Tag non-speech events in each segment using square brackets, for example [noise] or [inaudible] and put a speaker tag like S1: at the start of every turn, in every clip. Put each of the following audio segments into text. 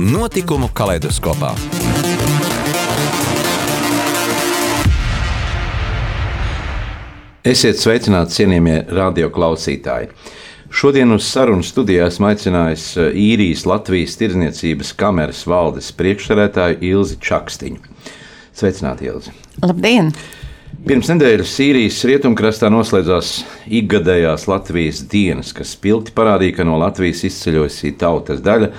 S1: Notikumu kaleidoskopā. Esiet sveicināti, cienījamie radioklausītāji! Šodien uz sarunu studijā esmu aicinājis eh, īrijas Latvijas Tirzniecības kameras valdes priekšsēdētāju Ilzi Čakstiņu. Sveicināti, Ilzi!
S2: Labdien!
S1: Pirms nedēļas Sīrijas rietumkrastā noslēdzās ikgadējās Latvijas dienas, kas spilgti parādīja, ka no Latvijas izceļojusī tautas daļa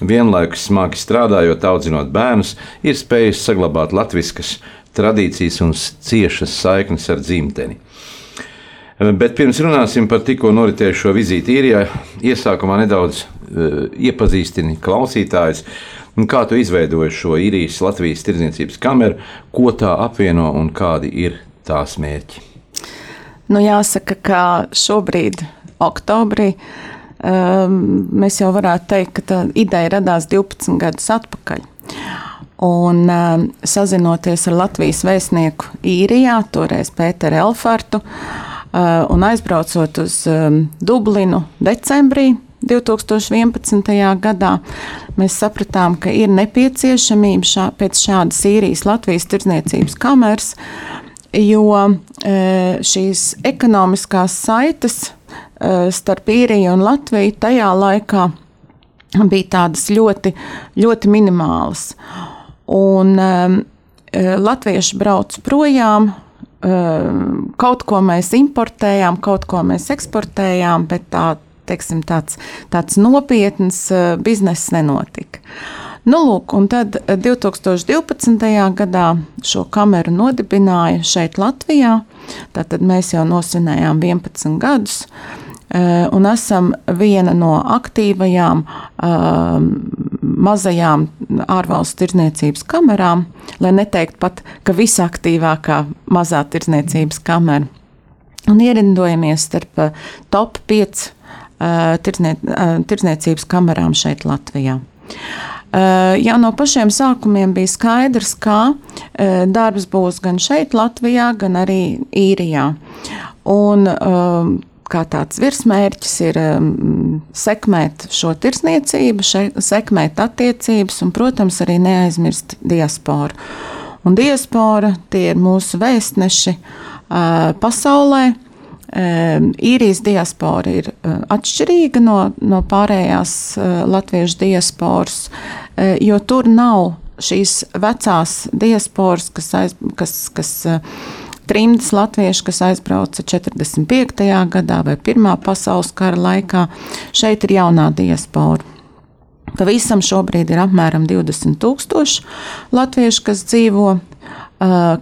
S1: vienlaikus smagi strādājot, audzinot bērnus, ir spējusi saglabāt latviskas tradīcijas un ciešas saiknes ar dzimteni. Bet pirms runāsim par tikko noritējušo vizīti īrijā, iesākumā nedaudz uh, iepazīstini klausītājus. Kā tu izveidoji šo īrijas Latvijas tirdzniecības kameru, ko tā apvieno un kādi ir tās mērķi?
S2: Nu, jāsaka, ka šobrīd, oktobrī, um, mēs jau varētu teikt, ka tā ideja radās 12 gadus atpakaļ. Un um, sazinoties ar Latvijas vēstnieku īrijā, toreiz Pēteru Elfartu, uh, Uh, un aizbraucot uz Dublinu decembrī 2011. gadā, mēs sapratām, ka ir nepieciešamība šā, pēc šādas Sīrijas Latvijas tirdzniecības kameras, jo šīs ekonomiskās saites starp īriju un Latviju tajā laikā bija tādas ļoti, ļoti minimālas. Un um, latvieši brauc projām, kaut ko mēs importējām, kaut ko mēs eksportējām, bet tā, teiksim, tāds, tāds nopietns bizness nenotika. Nu, lūk, un tad 2012. gadā šo kameru nodibināja šeit Latvijā. Tātad mēs jau nosvinējām 11 gadus. Eh, un esam viena no aktīvajām um, mazajām ārvalstu tirdzniecības kamerām, lai neteikt pat, ka visaktīvākā mazā tirdzniecības kamera. Un ierindojamies starp eh, top 5 uh, tirdznie, uh, tirdzniecības kamerām šeit Latvijā. Uh, jau no pašiem sākumiem bija skaidrs, ka uh, darbs būs gan šeit, Latvijā, gan arī Īrijā. Un, uh, kā tāds virsmērķis ir um, sekmēt šo tirsniecību, še, sekmēt attiecības un, protams, arī neaizmirst diasporu. Un diaspora tie ir mūsu vēstneši uh, pasaulē. Um, īrijas diaspora ir uh, atšķirīga no, no pārējās uh, latviešu diasporas, uh, jo tur nav šīs vecās diasporas, kas, aiz, kas, kas uh, trimdas latvieši, kas aizbrauca 45. gadā vai Pirmā pasaules kara laikā. Šeit ir jaunā diaspora. Pavisam šobrīd ir apmēram 20 tūkstoši latviešu, kas dzīvo,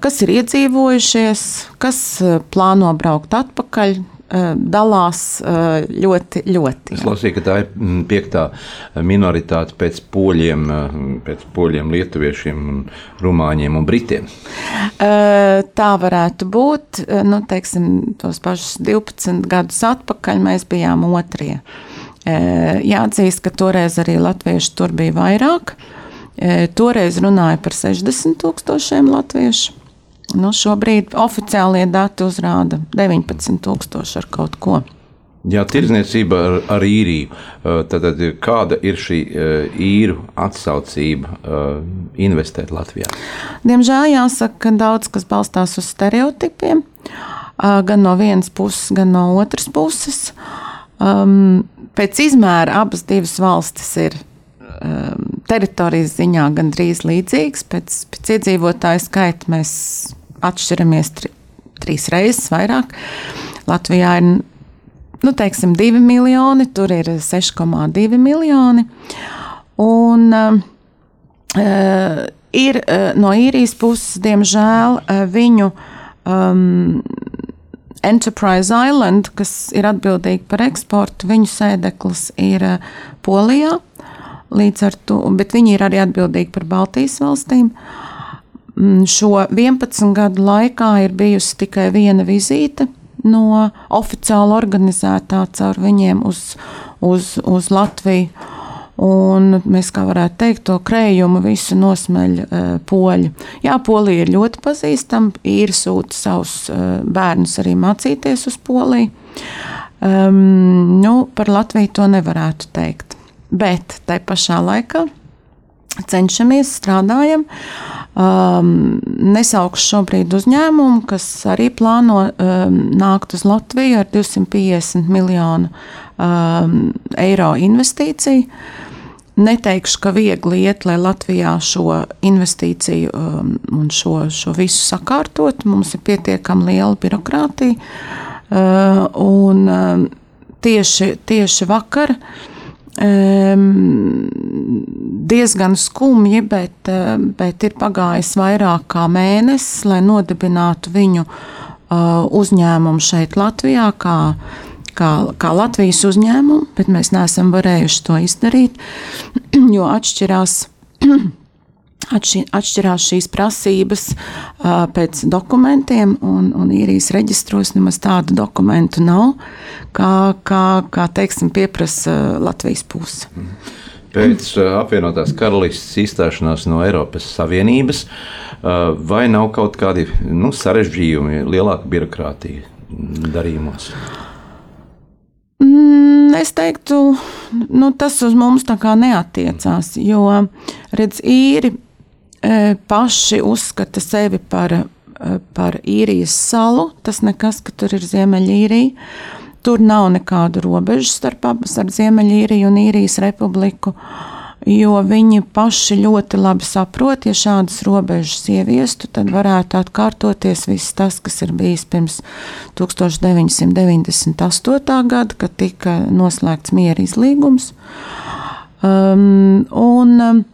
S2: kas ir iedzīvojušies, kas plāno braukt atpakaļ Eh, dalās eh, ļoti, ļoti.
S1: Es lasīju, ka tā ir mm, piektā minoritāte pēc poļiem, eh, pēc poļiem, lietuviešiem, rumāņiem un britiem.
S2: Tā varētu būt. Nu, teiksim, tos pašus 12 gadus atpakaļ mēs bijām otrie. Jāatzīst, ka toreiz arī latvieši tur bija vairāk. Toreiz runāja par 60 tūkstošiem latviešu. Nu, šobrīd oficiālie dati uzrāda 19,000 ar kaut ko.
S1: Jā, tirdzniecība ar, ar īriju. Tad, tad kāda ir šī īru atsaucība investēt Latvijā?
S2: Diemžēl jāsaka, ka daudz kas balstās uz stereotipiem, gan no vienas puses, gan no otras puses. Pēc izmēra abas divas valstis ir teritorijas ziņā gandrīz līdzīgas. Pēc, pēc iedzīvotāju skaita mēs atšķiramies tri, trīs reizes vairāk. Latvijā ir nu, teiksim, 2 miljoni, tur ir 6,2 miljoni. Un, uh, ir uh, no īrijas puses, diemžēl, uh, viņu um, Enterprise Island, kas ir atbildīga par eksportu, viņu sēdeklis ir uh, Polijā. Līdz ar to, bet viņi ir arī atbildīgi par Baltijas valstīm. Mm, šo 11 gadu laikā ir bijusi tikai viena vizīte no oficiāli organizētā caur viņiem uz, uz, uz Latviju. Un mēs, kā varētu teikt, to krējumu visu nosmeļ uh, poļi. Jā, Polija ir ļoti pazīstama. Ir sūta savus uh, bērnus arī mācīties uz Poliju. Um, nu, par Latviju to nevarētu teikt. Bet tai pašā laikā cenšamies, strādājam. Um, nesaukšu šobrīd uzņēmumu, kas arī plāno um, nākt uz Latviju ar 250 miljonu um, eiro investīciju. Neteikšu, ka viegli iet, lai Latvijā šo investīciju um, un šo, šo visu sakārtot. Mums ir pietiekami liela birokrātija. Uh, un, um, tieši, tieši vakar uh, diezgan skumji, bet, bet ir pagājis vairāk kā mēnesis, lai nodibinātu viņu uzņēmumu šeit Latvijā, kā, kā, kā Latvijas uzņēmumu, bet mēs neesam varējuši to izdarīt, [clears throat] jo atšķirās. [clears throat] Atšķirās šīs prasības uh, pēc dokumentiem, un, un īrijas reģistros nemaz tādu dokumentu nav, kā, kā, kā teiksim, pieprasa Latvijas puse.
S1: Mhm. Pēc apvienotās karalistes izstāšanās no Eiropas Savienības, vai nav kaut kādi nu, sarežģījumi, lielāka birokrātija darījumos?
S2: Mm, es teiktu, nu, tas uz mums tā kā neatiecās, jo redz, īri paši uzskata sevi par, par īrijas salu. Tas nekas, ka tur ir Ziemeļīrija. Tur nav nekādu robežu starp ar Ziemeļīriju un Īrijas republiku. Jo viņi paši ļoti labi saprot, ja šādas robežas ieviestu, tad varētu atkārtoties viss tas, kas ir bijis pirms 1998. gada, kad tika noslēgts miera izlīgums. Um, un, um,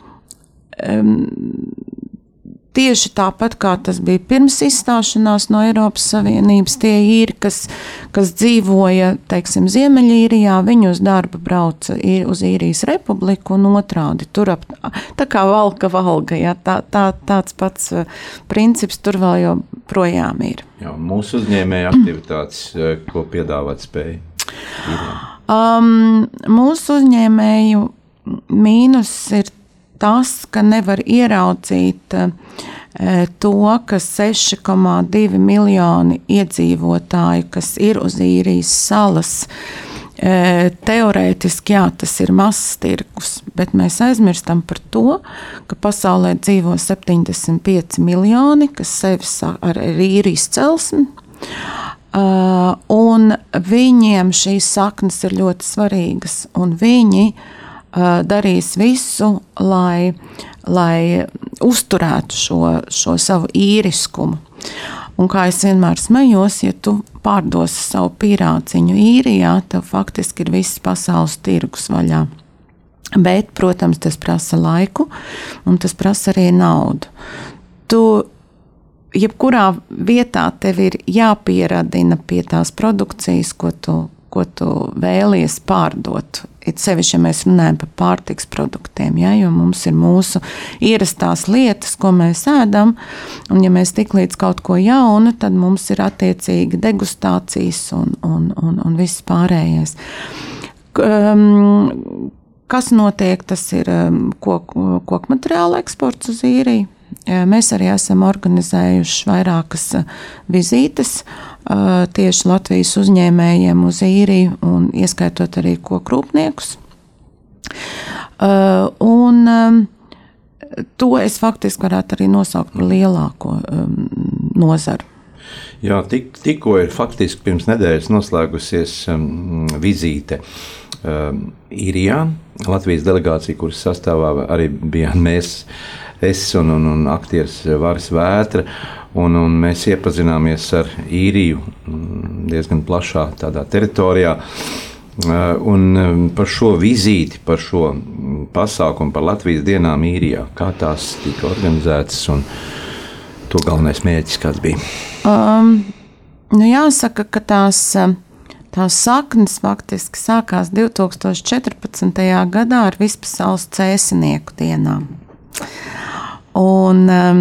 S2: Tieši tāpat kā tas bija pirms izstāšanās no Eiropas Savienības, tie īri, kas, kas dzīvoja teiksim, Ziemeļīrijā, viņi uz darbu brauca uz īrijas republiku un otrādi. Tur ap, tā kā valka valga, ja, tā, tā, tāds pats uh, princips tur vēl joprojām ir.
S1: Jā, mūsu uzņēmēja aktivitātes, uh, ko piedāvāt spēja?
S2: Um, mūsu uzņēmēju mīnus ir tas, ka nevar ieraudzīt e, to, ka 6,2 miljoni iedzīvotāju, kas ir uz īrijas salas, e, teorētiski jā, tas ir mazs tirgus, bet mēs aizmirstam par to, ka pasaulē dzīvo 75 miljoni, kas sevi ar īrijas celsmi. Uh, un viņiem šīs saknes ir ļoti svarīgas, un viņi uh, darīs visu, lai, lai uzturētu šo, šo savu īriskumu. Un kā es vienmēr smējos, ja tu pārdosi savu pīrāciņu īrijā, tev faktiski ir viss pasaules tirgus vaļā. Bet, protams, tas prasa laiku, un tas prasa arī naudu. Tu jebkurā vietā tev ir jāpieradina pie tās produkcijas, ko tu, ko tu vēlies pārdot. It sevišķi, ja mēs runājam par pārtiks produktiem, ja, jo mums ir mūsu ierastās lietas, ko mēs ēdam, un ja mēs tik līdz kaut ko jaunu, tad mums ir attiecīgi degustācijas un, un, un, un viss pārējais. Um, kas notiek, tas ir um, koku, koku materiāla eksports uz īriju. Mēs arī esam organizējuši vairākas vizītes tieši Latvijas uzņēmējiem uz īriju, un ieskaitot arī kokrūpniekus. Un to es faktiski varētu arī nosaukt par lielāko nozaru.
S1: Jā, tik, tikko ir faktiski pirms nedēļas noslēgusies um, vizīte um, Īrijā. Latvijas delegācija, kuras sastāvā arī bijām mēs, es un, un, un aktieris Vāris Vētra. Un, un mēs iepazināmies ar īriju mm, diezgan plašā teritorijā. Uh, un um, par šo vizīti, par šo pasākumu, par Latvijas dienām īrijā, kā tās tika organizētas un to galvenais mērķis kāds bija?
S2: Um, nu jāsaka, ka tās, tās saknes faktiski sākās 2014. gadā ar Vispasaules cēsinieku dienām. Un um,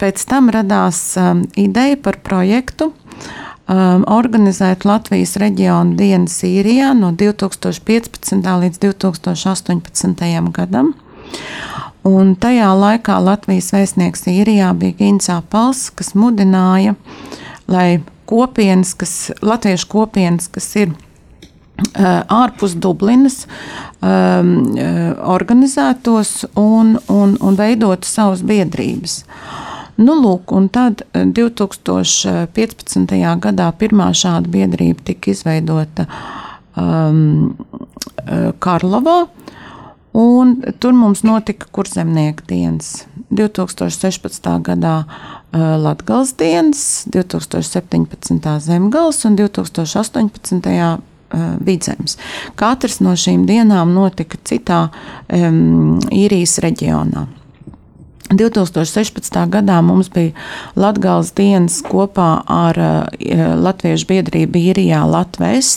S2: pēc tam radās um, ideja par projektu, um, organizēt Latvijas reģionu dienu Sīrijā no 2015. līdz 2018. gadam. Un tajā laikā Latvijas vēstnieks Īrijā bija Gins Apels, kas mudināja, lai kopienas, kas, latviešu kopienas, kas ir uh, ārpus Dublinas, um, organizētos un, un, un veidotu savas biedrības. Nu, lūk, un tad 2015. gadā pirmā šāda biedrība tika izveidota um, Karlovā. Un tur mums notika kurzemnieku dienas. 2016. gadā Latvijas dienas, 2017. zemgals un 2018. Uh, vidzemes. Katrs no šīm dienām notika citā um, īrijas reģionā. 2016. gadā mums bija Latvijas dienas kopā ar uh, Latviešu biedrību Īrijā Latvijas.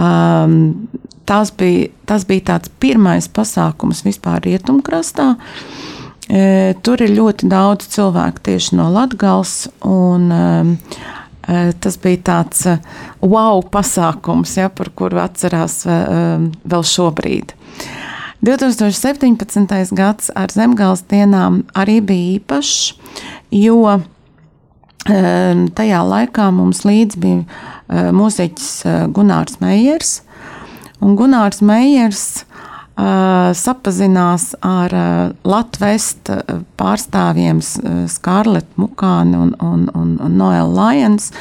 S2: Um, tas bija, tas bija tāds pirmais pasākums vispār rietumkrastā. E, tur ir ļoti daudz cilvēku tieši no Latvijas. Un, e, tas bija tāds e, wow pasākums, ja, par kuru atcerās e, vēl šobrīd. 2017. gads ar zemgāles dienām arī bija īpašs, jo tajā laikā mums līdzi bija mūziķis Gunārs Meijers, Un Gunārs Meijers sapazinās ar Latvijas pārstāvjiem Skarletu Mukāni un, un, un, un Noelu Lions.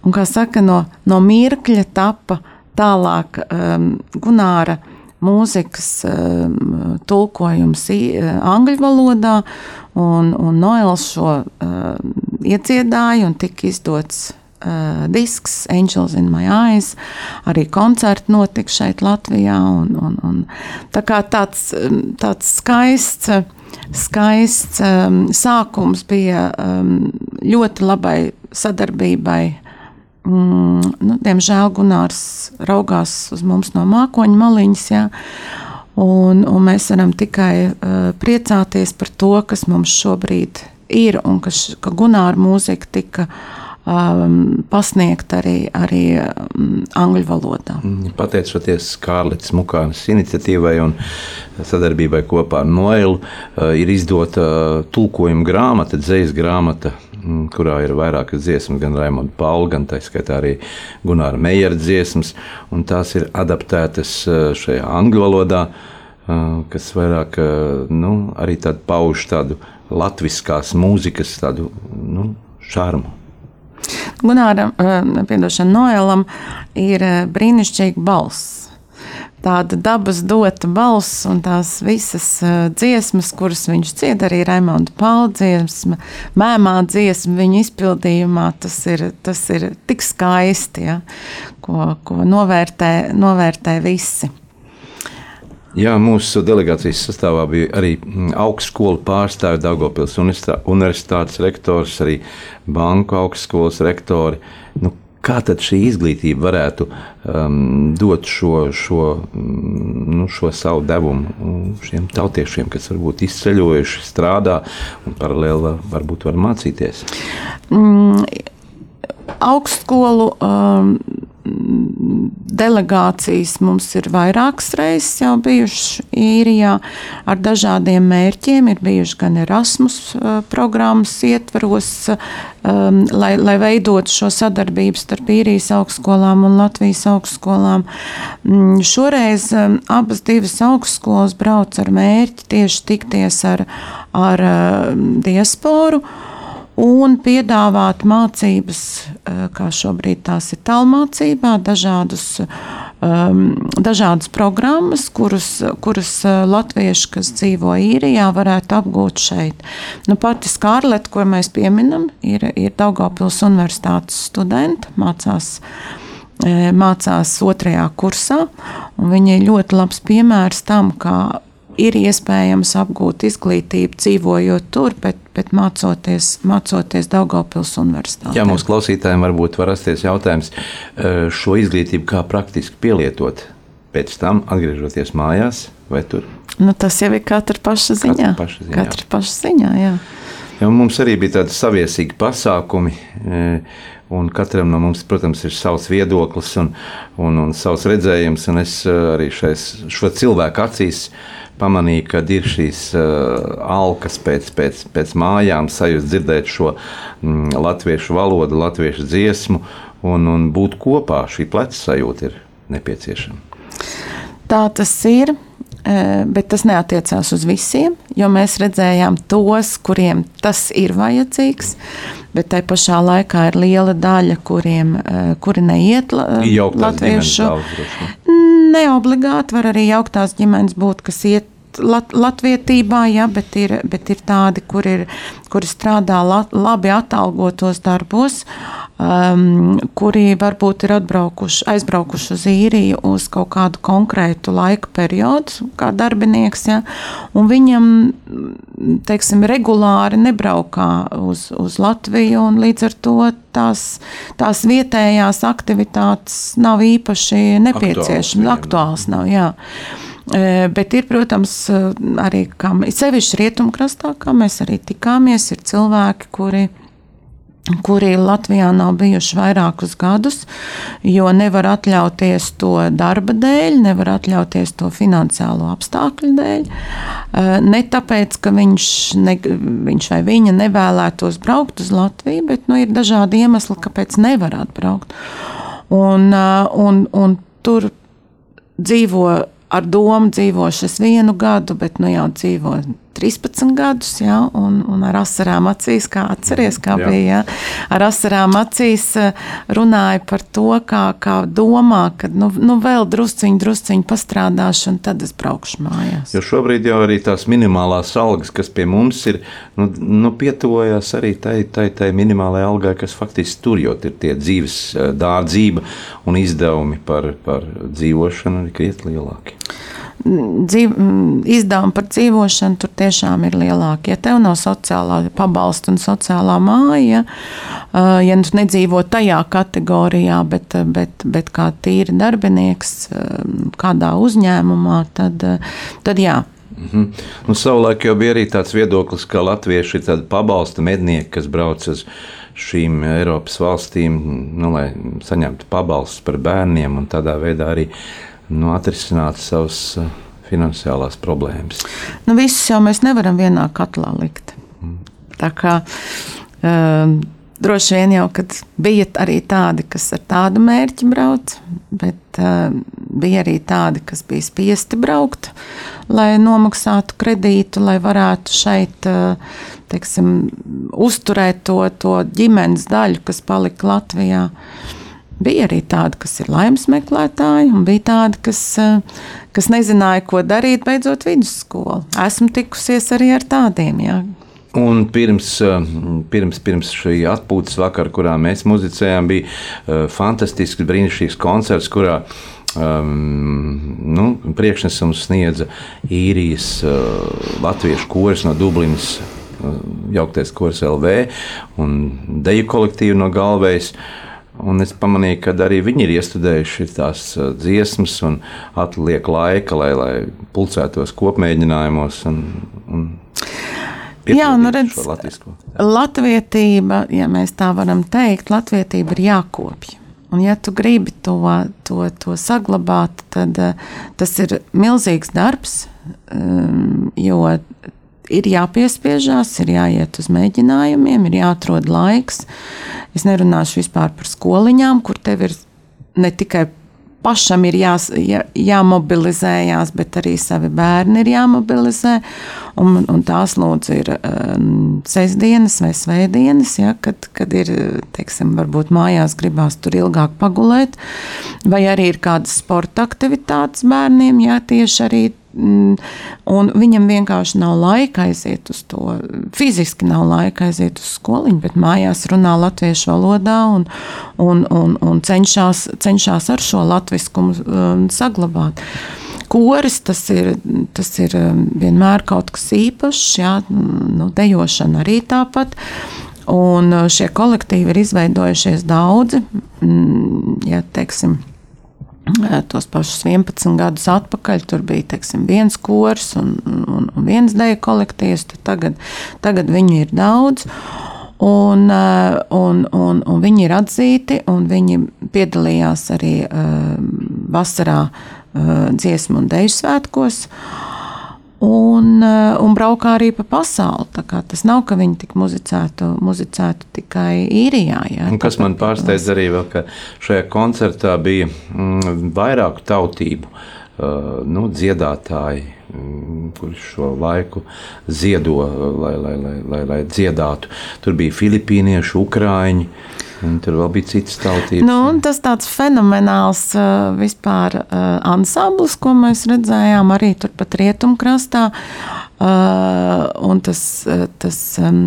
S2: Un, kā saka, no, no mirkļa tapa tālāk um, Gunāra mūzikas um, tulkojums angļu valodā, un, un Noels šo um, iedziedāja un tika izdots uh, disks, Angels in My Eyes. Arī koncerti notika šeit, Latvijā. Un, un, un tā kā tāds, um, tāds skaists, skaists um, sākums bija um, ļoti labai sadarbībai. Mm, nu, diemžēl Gunārs raugās uz mums no mākoņa maliņas. Jā. Un, un mēs varam tikai uh, priecāties par to, kas mums šobrīd ir, un ka, ka Gunāra mūzika tika uh, um, pasniegt arī, arī um, angļu valodā.
S1: Mm, pateicoties Kārlis Mukānas iniciatīvai un sadarbībai kopā ar Noilu, uh, ir izdota uh, tulkojuma grāmata, dzīslas grāmata mm, kurā ir vairākas dziesmas, gan Raimonda Paula, gan tā skaitā arī Gunāra Meijera dziesmas, tās ir adaptētas uh, šajā angļu valodā, kas vairāk nu, arī pauž tādu latviskās mūzikas tādu nu, šarmu.
S2: Gunāram, eh, piedošana Noelam, ir eh, brīnišķīga balss. Tāda dabas dota balss un tās visas uh, dziesmas, kuras viņš dzied, arī Raimonda Paula dziesma, mēmā dziesma viņa izpildījumā, tas ir, tas ir tik skaisti, ja, ko, ko novērtē, novērtē visi.
S1: Jā, mūsu delegācijas sastāvā bija arī mm, augstskolu pārstāvji, Dārgopils universitātes rektors, arī banku augstskolas rektori. Nu, kā tad šī izglītība varētu um, dot šo, šo, mm, nu, šo savu devumu šiem tautiešiem, kas varbūt izceļojuši, strādā un paralēli var, varbūt var mācīties? Mm,
S2: augstskolu. Um, delegācijas mums ir vairākas reizes jau bijušas īrijā ar dažādiem mērķiem. Ir bijuši gan Erasmus uh, programmas ietvaros, um, lai, lai veidotu šo sadarbību starp īrijas augstskolām un Latvijas augstskolām. Mm, šoreiz um, abas divas augstskolas brauc ar mērķi tieši tikties ar, ar uh, diasporu un piedāvāt mācības, eh, kā šobrīd tās ir tālmācībā, dažādus, um, dažādas programmas, kuras, kuras eh, latvieši, kas dzīvo īrijā, varētu apgūt šeit. Nu, pati Skārleta, ko mēs pieminam, ir, ir Daugavpils universitātes studenta, mācās eh, mācās otrajā kursā. Viņa ir ļoti labs piemērs tam, kā ir iespējams apgūt izglītību, dzīvojot tur, bet, bet mācoties, mācoties Daugopils universitātē.
S1: Jā, mūsu klausītājiem varbūt var rasties jautājums, šo izglītību kā praktiski pielietot pēc tam, atgriežoties mājās vai tur?
S2: Nu, tas jau ir katra paša ziņā.
S1: Katra paša ziņā.
S2: Katra paša ziņā jā.
S1: Ja mums arī bija tādi saviesīgi pasākumi, un katram no mums, protams, ir savs viedoklis un, un, un savs redzējums. Un es arī šais, šo cilvēku acīs pamanīju, ka ir šīs uh, alkas pēc, pēc, pēc mājām, sajūta dzirdēt šo mm, latviešu valodu, latviešu dziesmu un, un būt kopā. Šī pleca sajūta ir nepieciešama.
S2: Tā tas ir. Bet tas neatiecās uz visiem, jo mēs redzējām tos, kuriem tas ir vajadzīgs. Bet tai pašā laikā ir liela daļa, kuriem kuri neiet latviešu. Neobligāti var arī jauktās ģimenes būt, kas iet lat, latvietībā, ja, bet, ir, bet ir tādi, kur ir, kuri strādā lat, labi atalgotos darbos, um, kuri varbūt ir atbraukuši, aizbraukuši uz īriju uz kaut kādu konkrētu laika periodu, kā darbinieks, ja, un viņam, teiksim, regulāri nebraukā uz, uz Latviju, un līdz ar to tās, tās vietējās aktivitātes nav īpaši nepieciešamas, aktuāls nav, jā. Bet ir, protams, arī sevišķi rietumkrastā, kā mēs arī tikāmies, ir cilvēki, kuri kuri Latvijā nav bijuši vairākus gadus, jo nevar atļauties to darba dēļ, nevar atļauties to finansiālo apstākļu dēļ. Ne tāpēc, ka viņš, ne, viņš vai viņa nevēlētos braukt uz Latviju, bet nu, ir dažādi iemesli, kāpēc nevar atbraukt. Un, un, un tur dzīvo ar domu dzīvošu es vienu gadu, bet nu jau dzīvoju 13 gadus, ja, un, un ar asarām acīs, kā atceries, kā jā. bija. Ja, ar asarām acīs eh, runāja par to, kā, kā domā, ka nu, nu vēl drusciņi, drusciņi pastrādāšu, un tad es braukšu mājās.
S1: Jo šobrīd jau arī tās minimālās algas, kas pie mums ir, nu, nu pietuvojās arī tai, tai, tai minimālajai algai, kas faktiski tur jau ir tie dzīves eh, dārdzība un izdevumi par, par dzīvošanu ir krietni lielāki
S2: dzīv, izdevumi par dzīvošanu tur tiešām ir lielāki. Ja tev nav sociālā pabalsta un sociālā māja, ja tu nedzīvo tajā kategorijā, bet, bet, bet kā tīri darbinieks kādā uzņēmumā, tad, tad jā.
S1: Mm -hmm. nu, savulaik jau bija arī tāds viedoklis, ka latvieši ir tādi pabalsta mednieki, kas brauc uz šīm Eiropas valstīm, nu, lai saņemtu pabalstus par bērniem un tādā veidā arī nu, atrisināt savas uh, finansiālās problēmas.
S2: Nu, visus jau mēs nevaram vienā katlā likt. Mm. Tā kā um, droši vien jau, kad bija arī tādi, kas ar tādu mērķi brauc, bet uh, bija arī tādi, kas bija spiesti braukt, lai nomaksātu kredītu, lai varētu šeit uh, teiksim, uzturēt to, to ģimenes daļu, kas palika Latvijā. Uh, Bija arī tādi, kas ir laimes meklētāji, un bija tādi, kas, eh, kas nezināja, ko darīt, beidzot vidusskolu. Esmu tikusies arī ar tādiem. Jā.
S1: Un pirms, eh, pirms, pirms šī atpūtas vakara, kurā mēs muzicējām, bija uh, fantastisks, brīnišķīgs koncerts, kurā um, nu, priekšnesums sniedza īrijas uh, latviešu koris no Dublinas, jauktais koris LV un deju kolektīvu no Galvējas. Un es pamanīju, ka arī viņi ir iestudējuši tās uh, dziesmas, un atliek laika, lai, lai pulcētos kopmēģinājumos. Un, un
S2: Jā, nu redz, latvietība, ja mēs tā varam teikt, latvietība ir jākopja. Un, ja tu gribi to, to, to saglabāt, tad uh, tas ir milzīgs darbs, um, jo ir jāpiespiežās, ir jāiet uz mēģinājumiem, ir jāatrod laiks. Es nerunāšu vispār par skoliņām, kur tev ir ne tikai pašam ir jā, jā, jāmobilizējās, bet arī savi bērni ir jāmobilizē. Un, un tās lūdzu ir um, sestdienas vai svētdienas, ja, kad, kad ir, teiksim, varbūt mājās gribās tur ilgāk pagulēt, vai arī ir kādas sporta aktivitātes bērniem, ja tieši arī Mm, un viņam vienkārši nav laika aiziet uz to. Fiziski nav laika aiziet uz skoliņu, bet mājās runā latviešu valodā un, un, un, un cenšas, cenšas ar šo latviskumu um, saglabāt. Koris tas ir, tas ir vienmēr kaut kas īpašs, jā, nu, dejošana arī tāpat. Un šie kolektīvi ir izveidojušies daudzi. Ja, teiksim, tos pašus 11 gadus atpakaļ tur bija teiksim, viens kurs un, un, un viens deju kolektīvs. Tagad, tagad viņu ir daudz. Un, un, un, un viņi ir atzīti, un viņi piedalījās arī uh, vasarā uh, dziesmu un deju svētkos. Uh, un, eh, un braukā arī pa pasauli. Tas nav, ka viņi tik muzicētu, muzicētu tikai īrijā. Jā,
S3: un kas man pārsteidz arī vēl, ka šajā koncertā bija mm, vairāku tautību uh, nu, dziedātāji. Mm, kurš šo laiku ziedo, lai, lai, lai, lai, lai dziedātu. Tur bija filipīnieši, ukrāņi, uh, Un tur vēl bija citas tautības.
S2: Nu, tas tāds fenomenāls uh, vispār uh, ansamblis, ko mēs redzējām arī turpat rietumkrastā. Uh, tas, uh, tas um,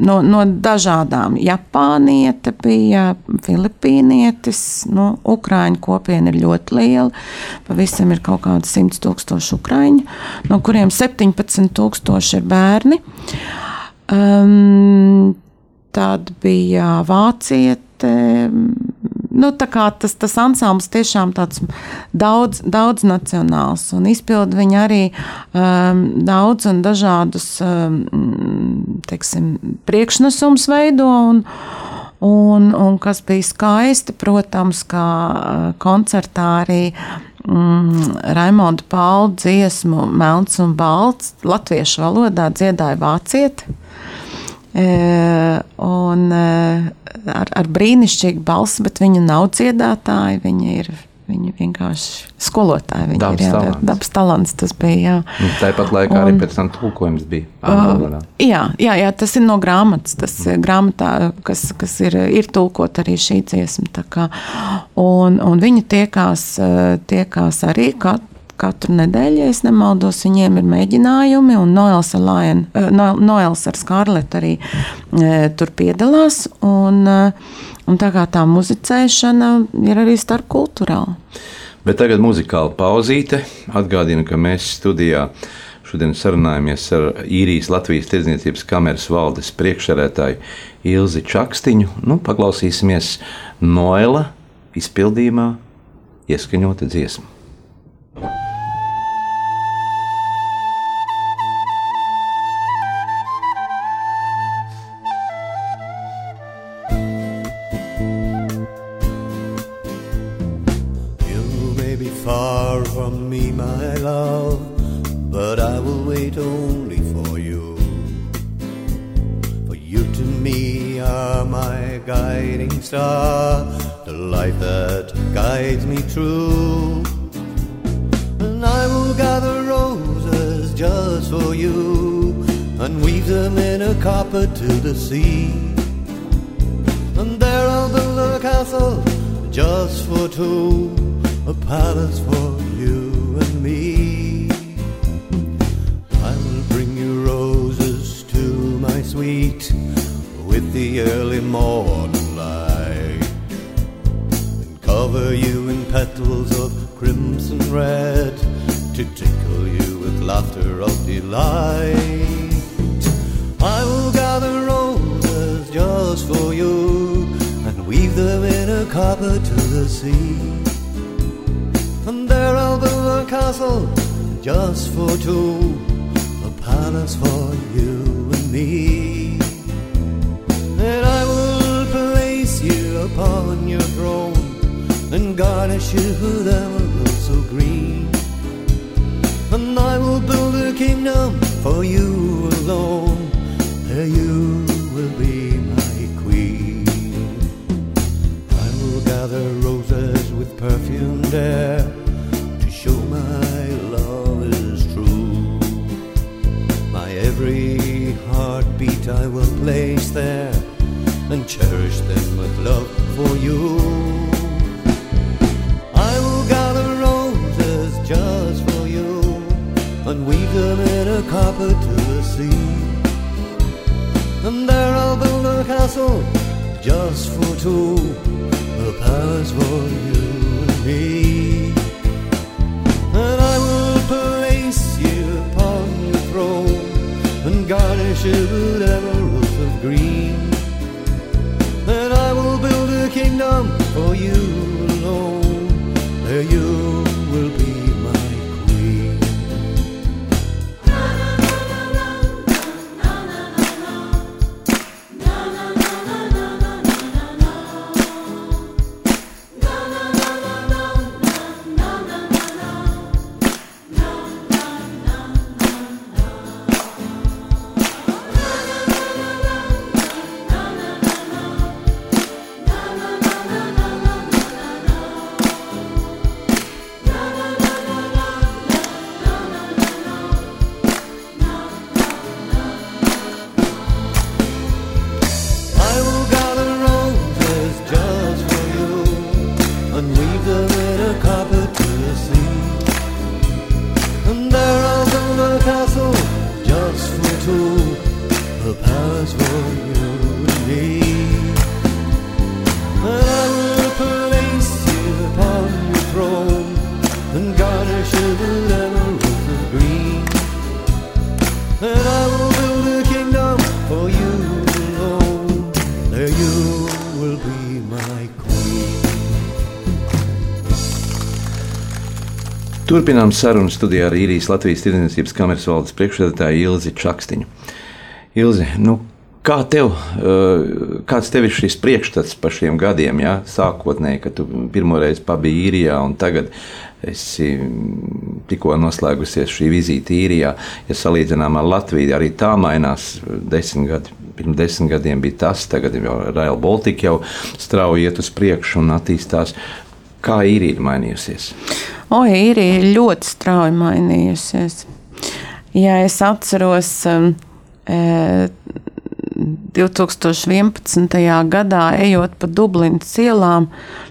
S2: no, no dažādām Japānieta bija, Filipīnietis, nu, Ukrāņu kopiena ir ļoti liela. Pavisam ir kaut kādi 100 tūkstoši ukrāņu, no kuriem 17 tūkstoši ir bērni. Um, tad bija vāciete. Nu, tas, tas ansamblis tiešām tāds daudz, daudz nacionāls un izpilda viņa arī um, daudz un dažādus um, teiksim, priekšnesumus veido. Un, un, un kas bija skaisti, protams, kā koncertā arī mm, Raimonda Paula dziesmu Melns un Balts latviešu valodā dziedāja vācieti. Un ar, ar brīnišķīgu balsi, bet viņa nav dziedātāja. Viņa ir Viņa vienkārši skolotāja. Viņa dabas ir talants. dabas talants. Tas bija. Jā.
S3: Un tāpat laikā un, arī pēc tam tulkojums bija. Uh,
S2: jā, jā, jā, tas ir no grāmatas. Tas mm. grāmatā, kas, kas ir, ir tulkot arī šī dziesma. Kā, un, un viņi tiekās, tiekās arī katru katru nedēļu, ja nemaldos, viņiem ir mēģinājumi, un Noels ar, Lion, eh, Noels ar Skarletu arī e, tur piedalās. Un, eh, un tā kā tā muzicēšana ir arī starpkulturāla.
S3: Bet tagad muzikāla pauzīte. Atgādinu, ka mēs studijā šodien sarunājamies ar īrijas Latvijas tirdzniecības kameras valdes priekšsēdētāju Ilzi Čakstiņu. Nu, paklausīsimies Noela izpildījumā ieskaņota dziesma. far from me, my love, but I will wait only for you. For you to me are my guiding star, the light that guides me through. And I will gather roses just for you and weave them in a copper to the sea. And there I'll build a castle just for two a palace for you and me. I will bring you roses to my sweet with the early morning light and cover you in petals of crimson red to tickle you with laughter of delight. I will gather roses just for you and weave them in a carpet to the sea castle just for two, a palace for you and me. That I will place you upon your throne and garnish you with emeralds so green. And I will build a kingdom for you alone, there you will be my queen. I will gather roses with perfumed air love is true. My every heartbeat I will place there and cherish them with love for you. I will gather roses just for you and weave them in a carpet to the sea. And there I'll build a castle just for two, a palace for you and me. With ever roof of green. And I will build a kingdom for you alone. There you
S1: Turpinām sarunu studijā ar īrijas Latvijas Tirdzniecības kameras valdes priekšsēdētāju Ilzi Čakstīnu. Ilzi, nu, kā tev, eh, kāds tev ir šis priekšstats par šiem gadiem, ja? sākotnēji, kad tu pirmoreiz pabiji īrijā un tagad esi mm, tikko noslēgusies šī vizīte īrijā. Ja salīdzinām ar Latviju, arī tā mainās desmit gadi. Pirms desmit gadiem bija tas, tagad jau Rail Baltica jau strauji iet uz priekšu un attīstās. Kā īrija ir mainījusies?
S2: O, īrija ir ļoti strauji mainījusies. Ja es atceros, um, e, 2011. gadā, ejot pa Dublinas ielām,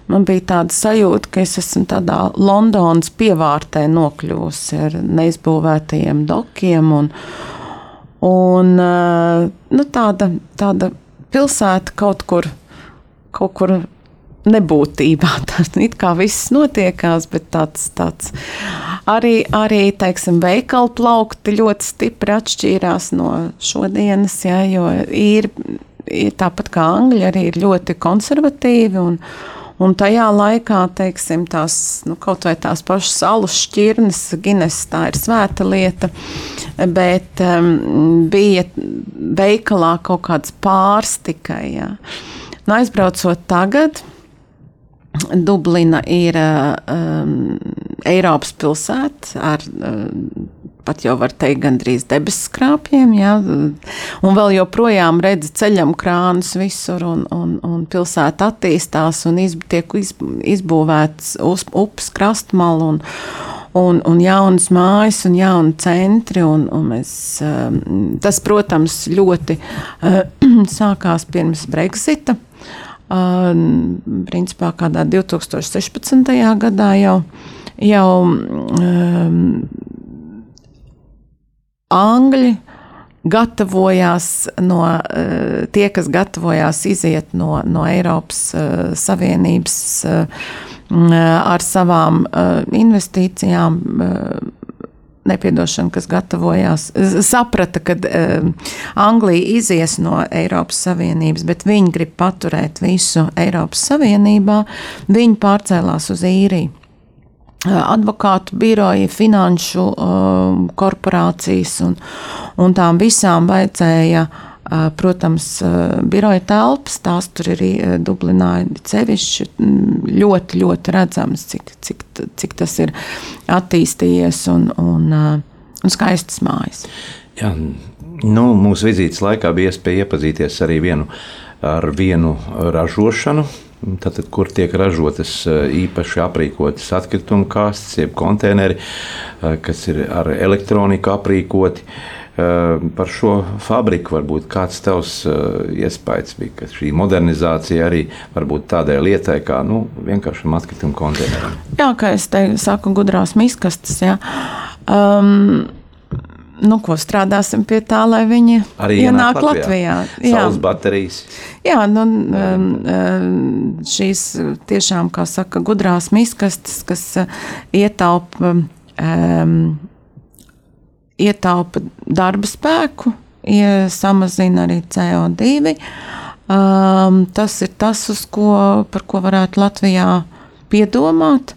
S2: man bija tāda sajūta, ka es esmu tādā Londonas pievārtē nokļuvusi ar neizbūvētajiem dokiem. Un, un, e, nu, tāda, tāda pilsēta kaut kur, kaut kur nebūtībā. [laughs] Tas it kā viss notiekās, bet tāds, tāds arī, arī teiksim, veikalu plaukti ļoti stipri atšķīrās no šodienas, ja, jo ir, ir tāpat kā angļi, arī ir ļoti konservatīvi. Un, Un tajā laikā, teiksim, tās nu, kaut vai tās pašas salu šķirnes, Gines, tā ir svēta lieta, bet um, bija veikalā kaut kāds pāris tikai. Ja. Nu, aizbraucot tagad, Dublina ir um, Eiropas pilsēta ar um, pat jau var teikt, gandrīz debesu skrāpjiem. Ja? Un vēl joprojām redz ceļam krānus visur, un, un, un pilsēta attīstās un iz, tiek iz, izbūvēts uz upes krastmalu. Un, un, un jaunas mājas, un jauni centri. Un, un mēs, tas, protams, ļoti [clears throat] sākās pirms Brexita. Principā kādā 2016. gadā jau, jau um, Angļi gatavojās no tie, kas gatavojās iziet no, no Eiropas Savienības ar savām investīcijām. Nepiedošana, kas gatavojās, saprata, ka uh, Anglija izies no Eiropas Savienības, bet viņi grib paturēt visu Eiropas Savienībā. Viņi pārcēlās uz īriju advokātu biroji, finanšu uh, korporācijas un, un tām visām vajadzēja, uh, protams, uh, biroja telpas. Tās tur arī Dublinā ir sevišķi ļoti, ļoti redzams, cik, cik, cik tas ir attīstījies un, un, un skaistas mājas.
S1: Jā, nu, mūsu vizītes laikā bija iespēja iepazīties arī vienu, ar vienu ražošanu Tātad, kur tiek ražotas īpaši aprīkotas atkrituma kastes, jeb konteineri, kas ir ar elektroniku aprīkoti. Par šo fabriku varbūt kāds tavs iespējas bija, ka šī modernizācija arī var būt tādai lietai, kā nu, vienkāršam atkrituma konteineram.
S2: Jā, kā es te saku, gudrās miskastes. Jā. Um, nu, ko strādāsim pie tā, lai viņi
S1: arī
S2: ienāk Latvijā.
S1: Latvijā. Saules baterijas.
S2: Jā, nu, um, um, šīs tiešām, kā saka, gudrās miskastes, kas uh, ietaupa, um, ietaupa darba spēku. ja samazina arī CO2. Um, tas ir tas, ko, par ko varētu Latvijā piedomāt.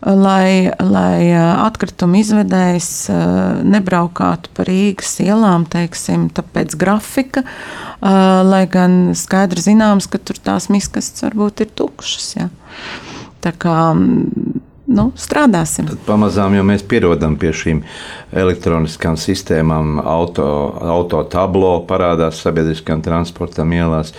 S2: Lai, lai uh, atkrituma izvedējs uh, nebraukātu pa Rīgas ielām, teiksim, pēc grafika, uh, lai gan skaidri zināms, ka tur tās miskastes varbūt ir tukšas. Ja. Tā kā nu, strādāsim.
S1: Tad pamazām jau mēs pierodam pie šīm elektroniskām sistēmām. Auto, auto tablo parādās sabiedriskām transportam ielās.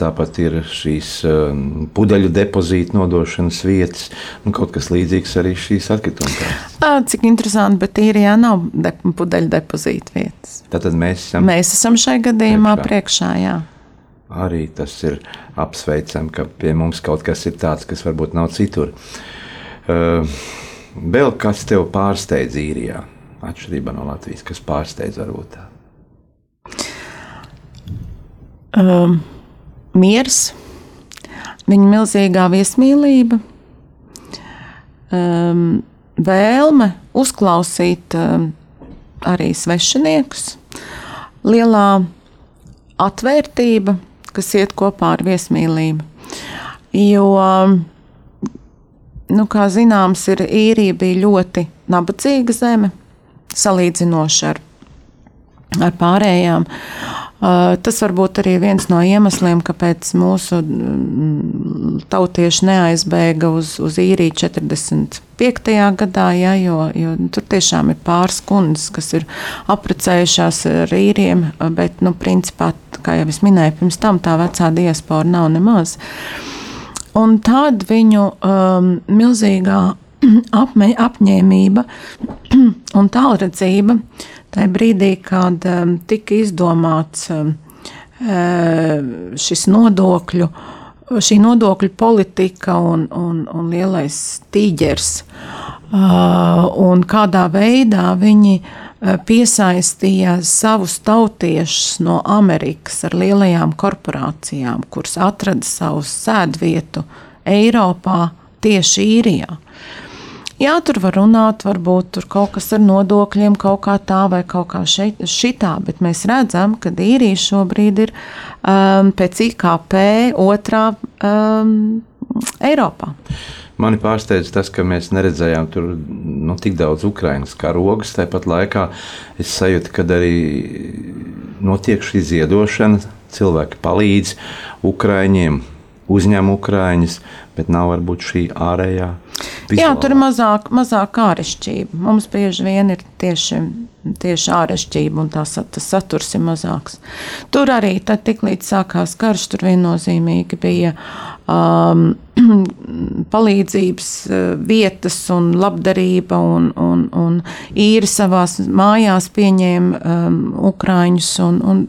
S1: Tāpat ir šīs um, pudeļu depozīta nodošanas vietas. Nu, kaut kas līdzīgs arī šīs atkrituma.
S2: Cik interesanti, bet īrijā nav de pudeļu depozīta vietas.
S1: Tātad mēs esam,
S2: mēs esam šai gadījumā priekšā. priekšā jā.
S1: Arī tas ir apsveicami, ka pie mums kaut kas ir tāds, kas varbūt nav citur. Uh, vēl kas tev pārsteidz īrijā, atšķirībā no Latvijas, kas pārsteidz varbūt tā?
S2: Um, miers, viņa milzīgā viesmīlība, um, vēlme uzklausīt um, arī svešiniekus, lielā atvērtība, kas iet kopā ar viesmīlību. Jo um, nu, kā zināms, ir īrija bija ļoti nabadzīga zeme, salīdzinoši ar, ar pārējām. Uh, tas var būt arī viens no iemesliem, kāpēc mūsu mm, tautieši neaizbēga uz, uz īriju 45. gadā, ja, jo, jo tur tiešām ir pāris kundzes, kas ir apprecējušās ar īriem, bet, nu, principā, kā jau es minēju, pirms tam tā vecā diaspora nav nemaz. Uh, Un tad viņu um, milzīgā [clears throat] apme, apņēmība [clears throat] un tālredzība tajā brīdī, kad um, tika izdomāts um, uh, šis nodokļu, šī nodokļu politika un, un, un lielais tīģers, uh, un kādā veidā viņi uh, piesaistīja savus tautiešus no Amerikas ar lielajām korporācijām, kuras atrada savu sēdvietu Eiropā, tieši īrijā. Jā, tur var runāt, varbūt tur kaut kas ar nodokļiem, kaut kā tā vai kaut kā šeit, šitā, bet mēs redzam, ka īrija šobrīd ir um, pēc IKP otrā um, Eiropā.
S1: Mani pārsteidz tas, ka mēs neredzējām tur nu, tik daudz Ukraiņas karogas. Tāpat laikā es sajūtu, ka arī notiek šī ziedošana, cilvēki palīdz Ukraiņiem, uzņem Ukraiņus, bet nav varbūt šī ārējā. Vizuālā.
S2: Jā, tur ir mazāk, mazāk ārešķība. Mums bieži vien ir tieši tieši ārešķība un tās, tas saturs ir mazāks. Tur arī tad, tiklīdz sākās karš, tur viennozīmīgi bija um, [clears throat] palīdzības uh, vietas un labdarība, un, un, un īri savās mājās pieņēma um, ukrāņus. Un, un